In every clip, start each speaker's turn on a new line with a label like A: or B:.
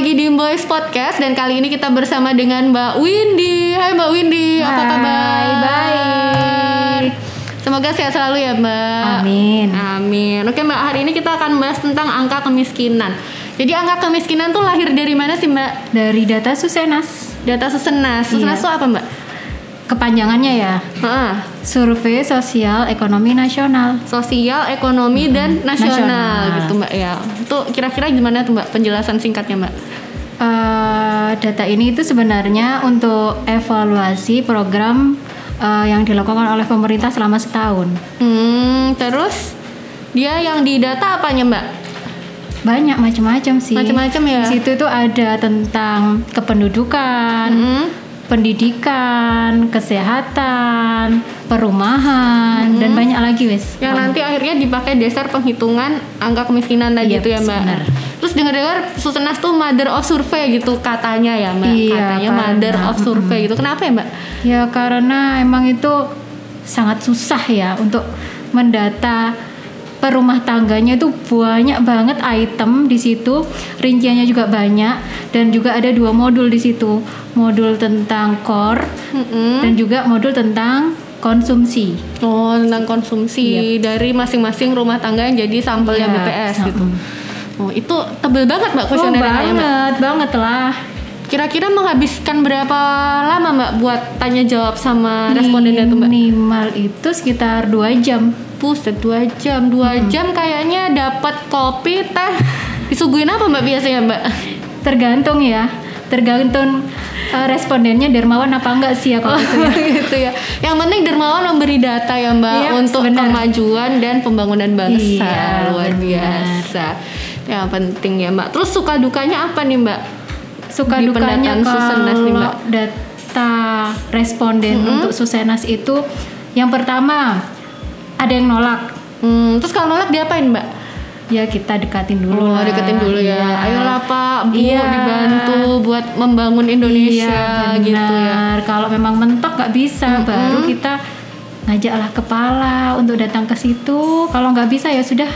A: lagi di Boys Podcast dan kali ini kita bersama dengan Mbak Windy. Hai Mbak Windy, apa kabar?
B: baik.
A: Semoga sehat selalu ya Mbak.
B: Amin.
A: Amin. Oke Mbak, hari ini kita akan bahas tentang angka kemiskinan. Jadi angka kemiskinan tuh lahir dari mana sih Mbak?
B: Dari data Susenas,
A: Data Susenas. Susenas
B: Iya.
A: tuh apa Mbak?
B: kepanjangannya ya,
A: Heeh.
B: Survei Sosial Ekonomi Nasional.
A: Sosial, ekonomi, dan nasional,
B: nasional.
A: gitu Mbak ya. Itu kira-kira gimana tuh Mbak penjelasan singkatnya Mbak?
B: Eh, data ini itu sebenarnya untuk evaluasi program eh, yang dilakukan oleh pemerintah selama setahun.
A: Hmm, terus dia yang didata apanya Mbak?
B: Banyak macam-macam sih.
A: Macam-macam ya?
B: Di situ tuh ada tentang kependudukan,
A: Hmm.
B: pendidikan, kesehatan, perumahan, dan banyak lagi wes.
A: Yang nanti akhirnya dipakai dasar penghitungan angka kemiskinan tadi
B: Yep,
A: itu ya Mbak. Terus dengar-dengar Susenas tuh mother of survey gitu katanya ya Mbak.
B: Iya,
A: katanya
B: karena-
A: mother of survey gitu. Kenapa ya Mbak?
B: Ya karena emang itu sangat susah ya untuk mendata per rumah tangganya itu banyak banget item di situ, rinciannya juga banyak dan juga ada dua modul di situ, modul tentang core
A: Mm-mm.
B: dan juga modul tentang konsumsi.
A: Oh tentang konsumsi dari masing-masing rumah tangga yang jadi sampelnya
B: Iya,
A: BPS gitu. Oh itu tebel banget Mbak
B: Oh,
A: kuesionernya ya, Mbak.
B: banget, banget lah.
A: Kira-kira menghabiskan berapa lama Mbak buat tanya jawab sama respondennya tuh Mbak?
B: Minimal itu sekitar dua jam.
A: Buset dua jam, dua jam kayaknya dapat kopi teh. Disuguhin apa Mbak biasanya Mbak?
B: Tergantung ya, tergantung eh, respondennya dermawan apa enggak sih ya kalau itu ya.
A: gitu ya. Yang penting Dermawan memberi data ya Mbak
B: Iya,
A: untuk
B: benar.
A: kemajuan dan pembangunan bangsa
B: Iya,
A: luar
B: benar.
A: biasa. Yang penting ya Mbak. Terus suka dukanya apa nih Mbak?
B: suka
A: Di
B: dukanya
A: pendataan Susenas nih,
B: kalau
A: Mbak.
B: data responden untuk Susenas itu yang pertama ada yang nolak
A: Hmm, terus kalau nolak diapain Mbak?
B: ya kita dekatin dulu
A: Oh,
B: lah.
A: deketin dulu ya.
B: Iya.
A: Ayolah Pak, Bu
B: Iya.
A: dibantu buat membangun Indonesia
B: iya,
A: gitu ya.
B: benar. kalau memang mentok nggak bisa baru kita ngajaklah kepala untuk datang ke situ kalau nggak bisa ya sudah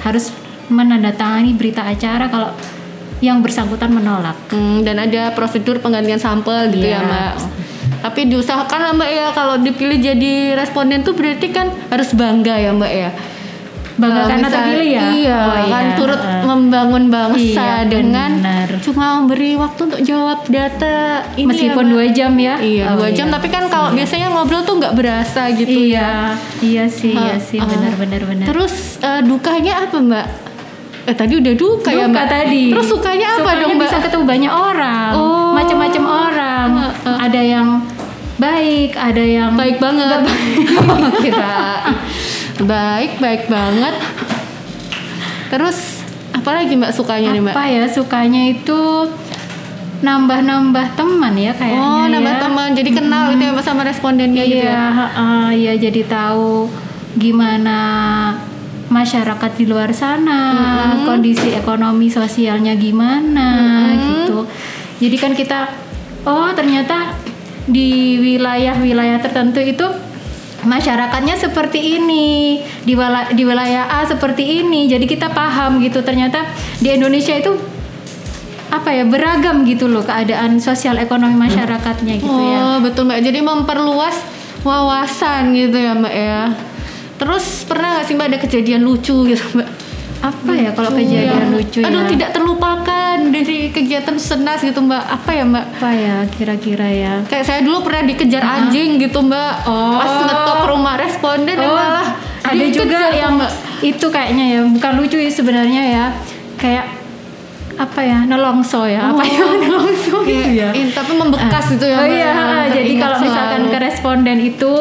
B: harus menandatangani berita acara kalau yang bersangkutan menolak
A: Hmm, dan ada prosedur penggantian sampel gitu ya
B: Iya.
A: Mbak. Tapi diusahakan lah Mbak ya kalau dipilih jadi responden tuh berarti kan harus bangga ya Mbak ya.
B: Bangga
A: Kalau
B: karena terpilih ya?
A: Iya,
B: Oh,
A: kan
B: iya.
A: turut
B: Heeh.
A: membangun bangsa
B: Iya,
A: dengan
B: benar.
A: cuma memberi waktu untuk jawab data ini
B: meskipun
A: ya, Mbak.
B: dua jam ya
A: Iya,
B: Oh,
A: dua jam.
B: iya.
A: Tapi kan kalau biasanya ngobrol tuh nggak berasa gitu
B: iya iya sih iya sih
A: Ah,
B: benar benar
A: Terus eh, dukanya apa Mbak? Eh tadi udah duka, ya
B: Duka
A: Mbak.
B: tadi.
A: Terus sukanya apa
B: Sukanya
A: dong Mbak?
B: bisa ketemu banyak orang
A: Oh.
B: macam-macam orang. Ada yang baik ada yang
A: baik banget. kira. Baik baik banget. Terus apa lagi mbak sukanya nih mbak?
B: Apa ya sukanya itu nambah-nambah teman ya kayaknya
A: oh nambah
B: ya.
A: teman. Jadi kenal gitu ya sama respondennya gitu
B: iya
A: ya
B: heeh, iya jadi tahu gimana masyarakat di luar sana kondisi ekonomi sosialnya gimana gitu. Jadi kan kita oh ternyata di wilayah-wilayah tertentu itu masyarakatnya seperti ini di wala- di wilayah A seperti ini jadi kita paham gitu. Ternyata di Indonesia itu apa ya beragam gitu loh keadaan sosial ekonomi masyarakatnya gitu ya.
A: Oh betul mbak. Jadi memperluas wawasan gitu ya mbak ya terus pernah nggak sih mbak ada kejadian lucu gitu mbak?
B: Apa ya kalau kejadian
A: Yang,
B: lucu
A: aduh
B: ya
A: tidak terlupakan dari kegiatan senas gitu mbak. Apa ya mbak?
B: Apa ya kira-kira ya?
A: Kayak saya dulu pernah dikejar anjing gitu mbak.
B: Oh.
A: Pas ngetok rumah responden ya
B: Oh,
A: malah
B: ada juga yang
A: mbak.
B: Itu kayaknya ya bukan lucu ya sebenarnya ya. Kayak apa ya nelongso ya? Apa ya nelongso gitu ya?
A: Iya, tapi membekas gitu ya
B: oh
A: Mbak.
B: iya jadi kalau misalkan ke responden itu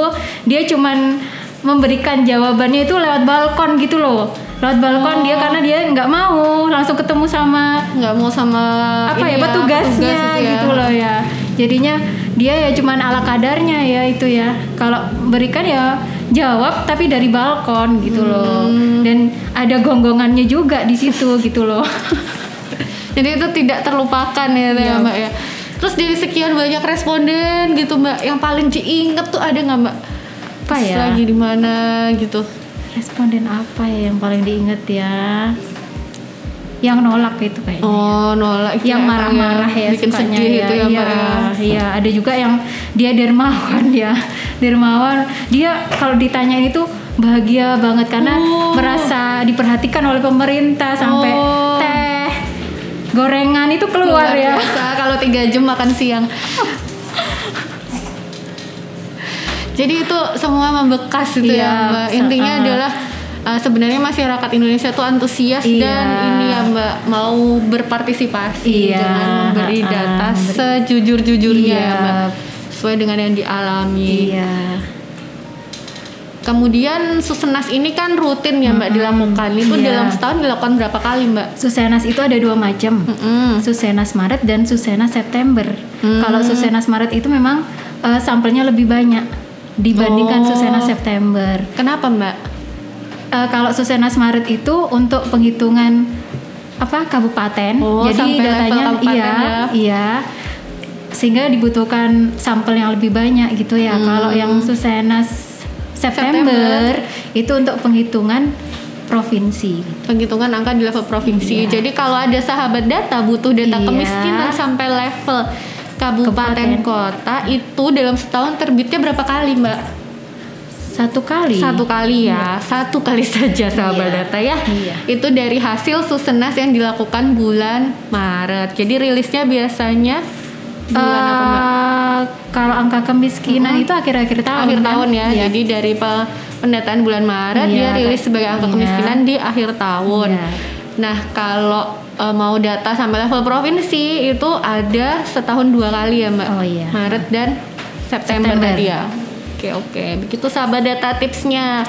B: dia cuman memberikan jawabannya itu lewat balkon gitu loh lewat balkon dia karena dia nggak mau langsung ketemu sama
A: nggak mau sama
B: apa
A: ini
B: ya petugasnya
A: petugas ya.
B: gitu loh ya jadinya dia ya cuman ala kadarnya ya itu ya kalau berikan ya jawab tapi dari balkon gitu loh. Dan ada gonggongannya juga di situ gitu loh.
A: Jadi itu tidak terlupakan ya, ya Mbak ya. Terus dari sekian banyak responden gitu Mbak, yang paling diinget tuh ada nggak Mbak?
B: Apa ya?
A: Lagi di mana gitu?
B: Responden apa ya yang paling diinget ya? Yang nolak itu kayaknya.
A: Oh nolak itu
B: yang
A: emang
B: marah-marah ya,
A: bikin
B: sukanya
A: sedih itu ya
B: iya,
A: ya.
B: iya ada juga yang dia dermawan ya dermawan dia kalau ditanyain itu bahagia banget karena
A: Oh.
B: merasa diperhatikan oleh pemerintah sampai
A: Oh.
B: teh gorengan itu keluar,
A: Luar
B: ya
A: kalau tiga jam makan siang. Jadi itu semua membekas gitu
B: Iya,
A: ya Mbak. Intinya
B: uh-uh.
A: adalah uh, sebenarnya masyarakat Indonesia tuh antusias
B: Iya.
A: dan ini ya Mbak mau berpartisipasi
B: Iya,
A: dengan memberi
B: uh-uh,
A: data
B: memberi-
A: sejujur-jujurnya
B: Iya.
A: ya Mbak. Sesuai dengan yang dialami.
B: iya
A: Kemudian Susenas ini kan rutin ya Mbak dilakukan. Itu
B: iya.
A: dalam setahun dilakukan berapa kali Mbak?
B: Susenas itu ada dua macam
A: Mm-mm.
B: Susenas Maret dan Susenas September.
A: Hmm.
B: Kalau Susenas Maret itu memang eh, sampelnya lebih banyak dibandingkan
A: Oh.
B: Susenas September.
A: Kenapa Mbak?
B: Eh, kalau Susenas Maret itu untuk penghitungan apa kabupaten.
A: Oh,
B: Jadi datanya
A: kabupaten
B: iya
A: ya.
B: iya. Sehingga dibutuhkan sampel yang lebih banyak gitu ya.
A: Hmm.
B: Kalau yang Susenas September, itu untuk penghitungan provinsi.
A: penghitungan angka di level provinsi.
B: Iya.
A: Jadi kalau ada sahabat data butuh data
B: Iya.
A: kemiskinan sampai level kabupaten
B: Kabupaten.
A: kota itu dalam setahun terbitnya berapa kali Mbak?
B: Satu kali.
A: Satu kali ya, satu kali saja sahabat
B: Iya.
A: data ya.
B: Iya.
A: Itu dari hasil susenas yang dilakukan bulan Maret. Jadi rilisnya biasanya bulan apa Mbak?
B: Eh, kalau angka kemiskinan itu akhir-akhir tahun.
A: akhir
B: kan?
A: tahun ya.
B: Iya.
A: Jadi dari pe- pendataan bulan Maret
B: Iya,
A: dia rilis sebagai angka
B: Iya.
A: kemiskinan di akhir tahun.
B: Iya.
A: Nah, kalau e, mau data sampai level provinsi itu ada setahun dua kali ya, Mbak.
B: Oh, iya.
A: Maret dan September,
B: September.
A: tadi ya. Oke, oke. Begitu sahabat data tipsnya.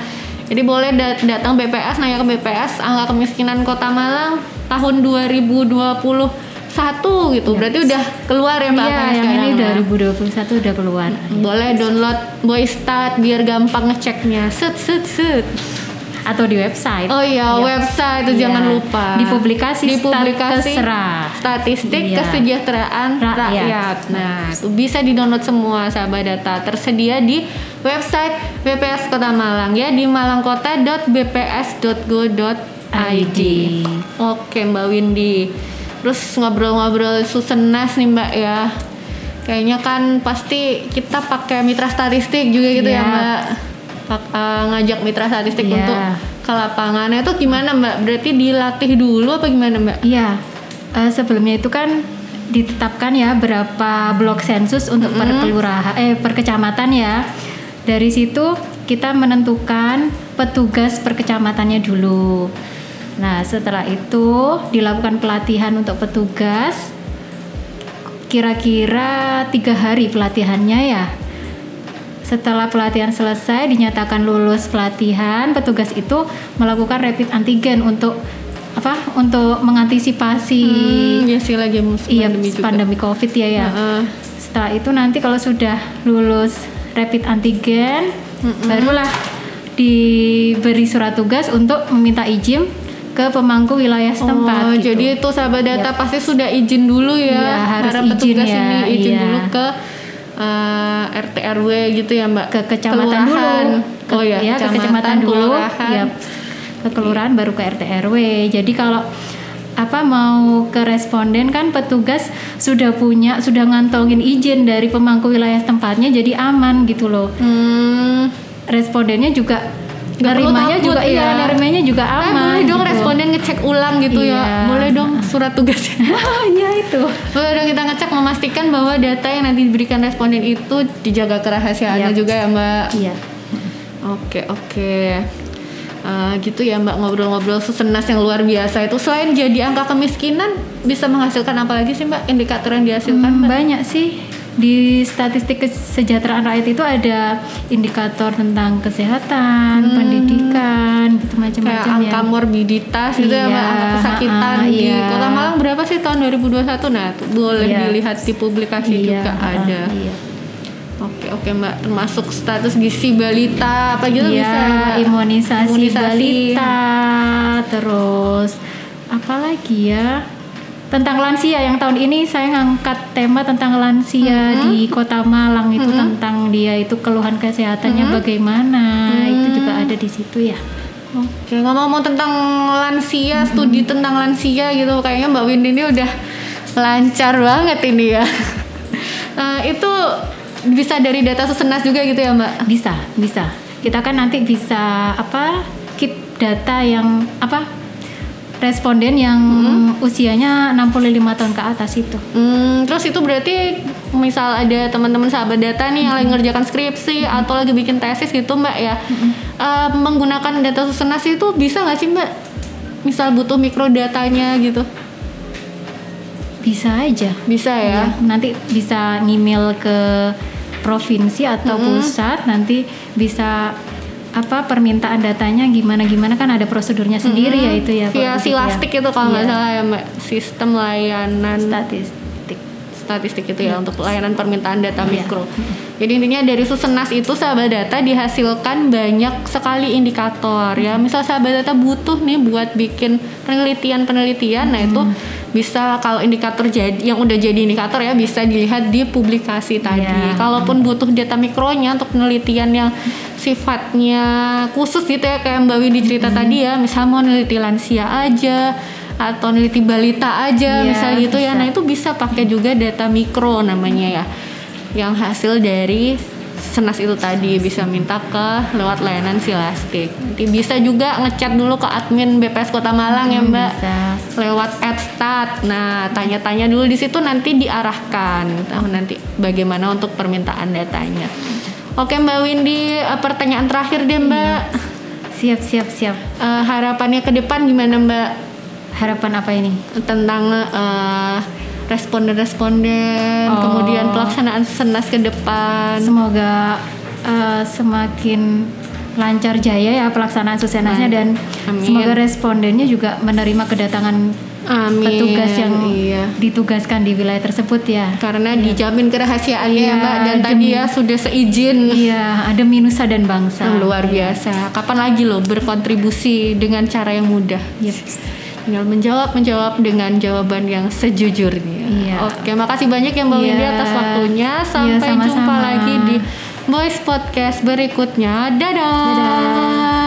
A: Jadi boleh dat- datang BPS nanya ke BPS angka kemiskinan Kota Malang tahun 2021 gitu. Berarti udah keluar ya, Mbak?
B: Iya, yang ini
A: sekarang,
B: udah
A: Mbak?
B: 2021 udah keluar.
A: boleh download Boystat biar gampang ngeceknya set set set
B: Atau di website.
A: oh iya
B: Iya.
A: website itu
B: Iya.
A: jangan lupa
B: Di publikasi
A: di publikasi statistik
B: Iya.
A: kesejahteraan rakyat.
B: Rakyat.
A: nah itu bisa di download semua sahabat data tersedia di website BPS Kota Malang ya di malangkota.bps.go.id
B: ID.
A: oke Mbak Windy terus ngobrol-ngobrol susenas nih Mbak ya kayaknya kan pasti kita pakai mitra statistik juga gitu ya
B: Iya.
A: Mbak Pak- eh, ngajak mitra statistik
B: Iya.
A: untuk ke lapangannya itu gimana Mbak berarti dilatih dulu apa gimana Mbak
B: Iya. Eh, sebelumnya itu kan ditetapkan ya berapa blok sensus untuk per kelurahan eh per kecamatan ya. Dari situ kita menentukan petugas per kecamatannya dulu. Nah, setelah itu dilakukan pelatihan untuk petugas. Kira-kira tiga hari pelatihannya ya. Setelah pelatihan selesai, dinyatakan lulus pelatihan, petugas itu melakukan rapid antigen untuk apa? Untuk mengantisipasi
A: Hmm, ya sih lagi musim
B: iya
A: pandemi juga.
B: pandemi covid ya ya.
A: Heeh.
B: Setelah itu nanti kalau sudah lulus rapid antigen, barulah diberi surat tugas untuk meminta izin ke pemangku wilayah setempat.
A: Oh,
B: gitu.
A: jadi itu sahabat data pasti sudah izin dulu ya.
B: Iya, harus
A: Para
B: izin
A: petugas
B: ya,
A: ini izin
B: iya.
A: dulu ke eh, RT RW gitu ya Mbak.
B: ke kecamatan
A: Kelurahan.
B: dulu. Ke,
A: oh ya,
B: ke kecamatan dulu. Ya, ke kelurahan baru ke RT RW. Jadi kalau apa mau ke responden kan petugas sudah punya sudah ngantongin izin dari pemangku wilayah tempatnya jadi aman gitu loh.
A: Hmm,
B: Respondennya juga nerimanya juga
A: ya.
B: iya nerimanya juga
A: eh,
B: aman.
A: boleh dong
B: gitu.
A: responden ngecek ulang gitu ya.
B: Iya.
A: Boleh dong surat tugasnya.
B: Iya itu.
A: Boleh dong kita ngecek memastikan bahwa data yang nanti diberikan responden itu dijaga kerahasiaannya
B: Yap.
A: juga ya Mbak.
B: Iya.
A: Oke oke Eh, gitu ya mbak ngobrol-ngobrol susenas yang luar biasa itu selain jadi angka kemiskinan bisa menghasilkan apa lagi sih mbak indikator yang dihasilkan
B: Hmm,
A: mbak?
B: banyak sih di statistik kesejahteraan rakyat itu ada indikator tentang kesehatan, pendidikan, gitu macam-macam ya.
A: angka morbiditas gitu ya
B: Iya,
A: angka kesakitan
B: ah,
A: di
B: iya.
A: Kota Malang berapa sih tahun 2021 nah tuh boleh
B: Iya.
A: dilihat di publikasi
B: Iya,
A: juga
B: ah,
A: ada.
B: iya.
A: Oke oke mbak termasuk status gizi balita apa gitu
B: Iya,
A: bisa Mbak?
B: imunisasi,
A: Imunisasi.
B: balita, terus apa lagi ya? Tentang lansia yang tahun ini saya ngangkat tema tentang lansia
A: Mm-hmm.
B: di Kota Malang itu tentang dia itu keluhan kesehatannya
A: Mm-hmm.
B: bagaimana. Itu juga ada di situ ya.
A: Oke ngomong-ngomong tentang lansia studi tentang lansia gitu kayaknya mbak Windy ini udah lancar banget ini ya. Eh, itu bisa dari data susenas juga gitu ya mbak?
B: Bisa, bisa. Kita kan nanti bisa apa? Keep data yang apa? Responden yang usianya 65 tahun ke atas itu.
A: Hmm, terus itu berarti misal ada teman-teman sahabat data nih yang lagi ngerjakan skripsi atau lagi bikin tesis gitu mbak ya, Eh, menggunakan data susenas itu bisa nggak sih mbak? Misal butuh mikrodatanya gitu,
B: Bisa aja.
A: bisa ya?
B: Ya, nanti bisa ngemail ke provinsi atau pusat nanti bisa apa permintaan datanya gimana gimana kan ada prosedurnya sendiri ya itu ya
A: Via
B: Pak Budi,
A: silastik itu kalau nggak
B: Iya.
A: salah ya mbak, sistem layanan
B: statistik
A: statistik itu ya untuk layanan permintaan data
B: Iya.
A: mikro. Jadi intinya dari Susenas itu sahabat data dihasilkan banyak sekali indikator ya. Misal sahabat data butuh nih buat bikin penelitian-penelitian, nah itu
B: Hmm.
A: Bisa kalau indikator jadi yang udah jadi indikator ya bisa dilihat di publikasi tadi.
B: Iya.
A: Kalaupun butuh data mikronya untuk penelitian yang sifatnya khusus gitu ya kayak Mbak Windy cerita
B: Hmm.
A: tadi ya, misal mau neliti lansia aja atau neliti balita aja
B: Iya,
A: misal gitu ya.
B: bisa.
A: Nah, itu bisa pakai juga data mikro namanya ya yang hasil dari senas itu tadi bisa minta ke lewat layanan silastik nanti bisa juga ngechat dulu ke admin BPS Kota Malang ya mbak.
B: Hmm, bisa.
A: Lewat adstat nah tanya-tanya dulu di situ nanti diarahkan. Tahu nanti bagaimana untuk permintaan datanya. Oke mbak Windy eh, pertanyaan terakhir deh mbak.
B: Siap siap siap.
A: Eh, harapannya ke depan gimana mbak?
B: Harapan apa ini?
A: Tentang eh, responden-responden,
B: Oh.
A: kemudian pelaksanaan senas ke depan.
B: semoga eh, semakin lancar jaya ya pelaksanaan susenasnya dan
A: Amin.
B: semoga respondennya juga menerima kedatangan
A: Amin.
B: petugas yang
A: iya.
B: ditugaskan di wilayah tersebut ya
A: Karena dijamin kerahasiaannya ya
B: Iya,
A: Mbak dan
B: demi-
A: tadi ya sudah seizin
B: Iya, ada minusa dan bangsa.
A: luar biasa. Kapan lagi loh berkontribusi dengan cara yang mudah?
B: Yep.
A: Tinggal menjawab menjawab dengan jawaban yang sejujurnya.
B: Iya.
A: Oke, makasih banyak ya Mbak
B: Iya.
A: Windy atas waktunya. Sampai
B: sama-sama.
A: jumpa lagi di Voice Podcast berikutnya. Dadah.
B: Dadah.